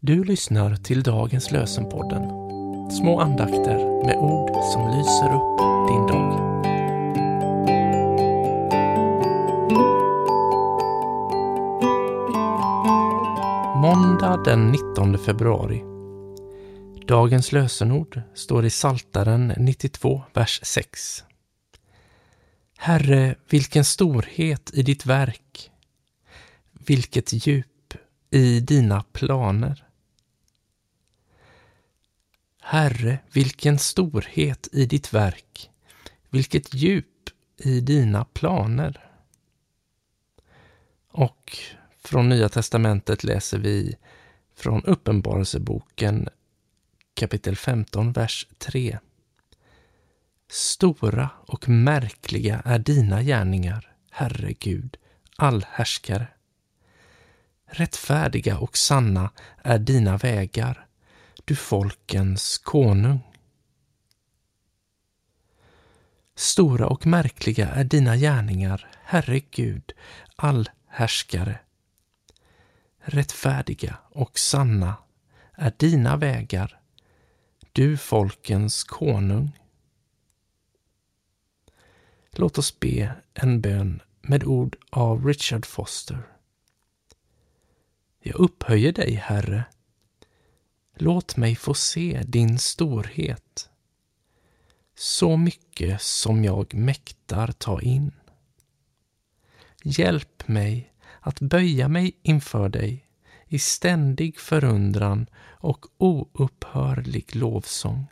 Du lyssnar till dagens lösenpodden. Små andakter med ord som lyser upp din dag. Måndag den 19 februari. Dagens lösenord står i Saltaren 92, vers 6. Herre, vilken storhet i ditt verk! Vilket djup i dina planer! Herre, vilken storhet i ditt verk, vilket djup i dina planer. Och från Nya testamentet läser vi från Uppenbarelseboken kapitel 15, vers 3. Stora och märkliga är dina gärningar, Herre Gud, allhärskare. Rättfärdiga och sanna är dina vägar, du folkens konung. Stora och märkliga är dina gärningar, Herre Gud, allhärskare. Rättfärdiga och sanna är dina vägar, du folkens konung. Låt oss be en bön med ord av Richard Foster. Jag upphöjer dig, Herre. Låt mig få se din storhet. Så mycket som jag mäktar ta in. Hjälp mig att böja mig inför dig i ständig förundran och oupphörlig lovsång.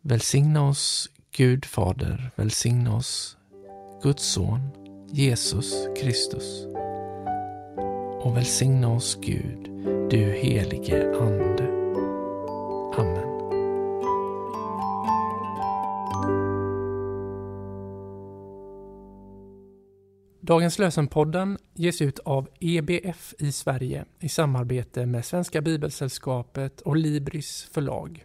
Välsigna oss, Gud Fader, välsigna oss, Guds son, Jesus Kristus. Och välsigna oss, Gud, du helige Ande. Amen. Dagens lösenpodden ges ut av EBF i Sverige i samarbete med Svenska Bibelsällskapet och Libris förlag.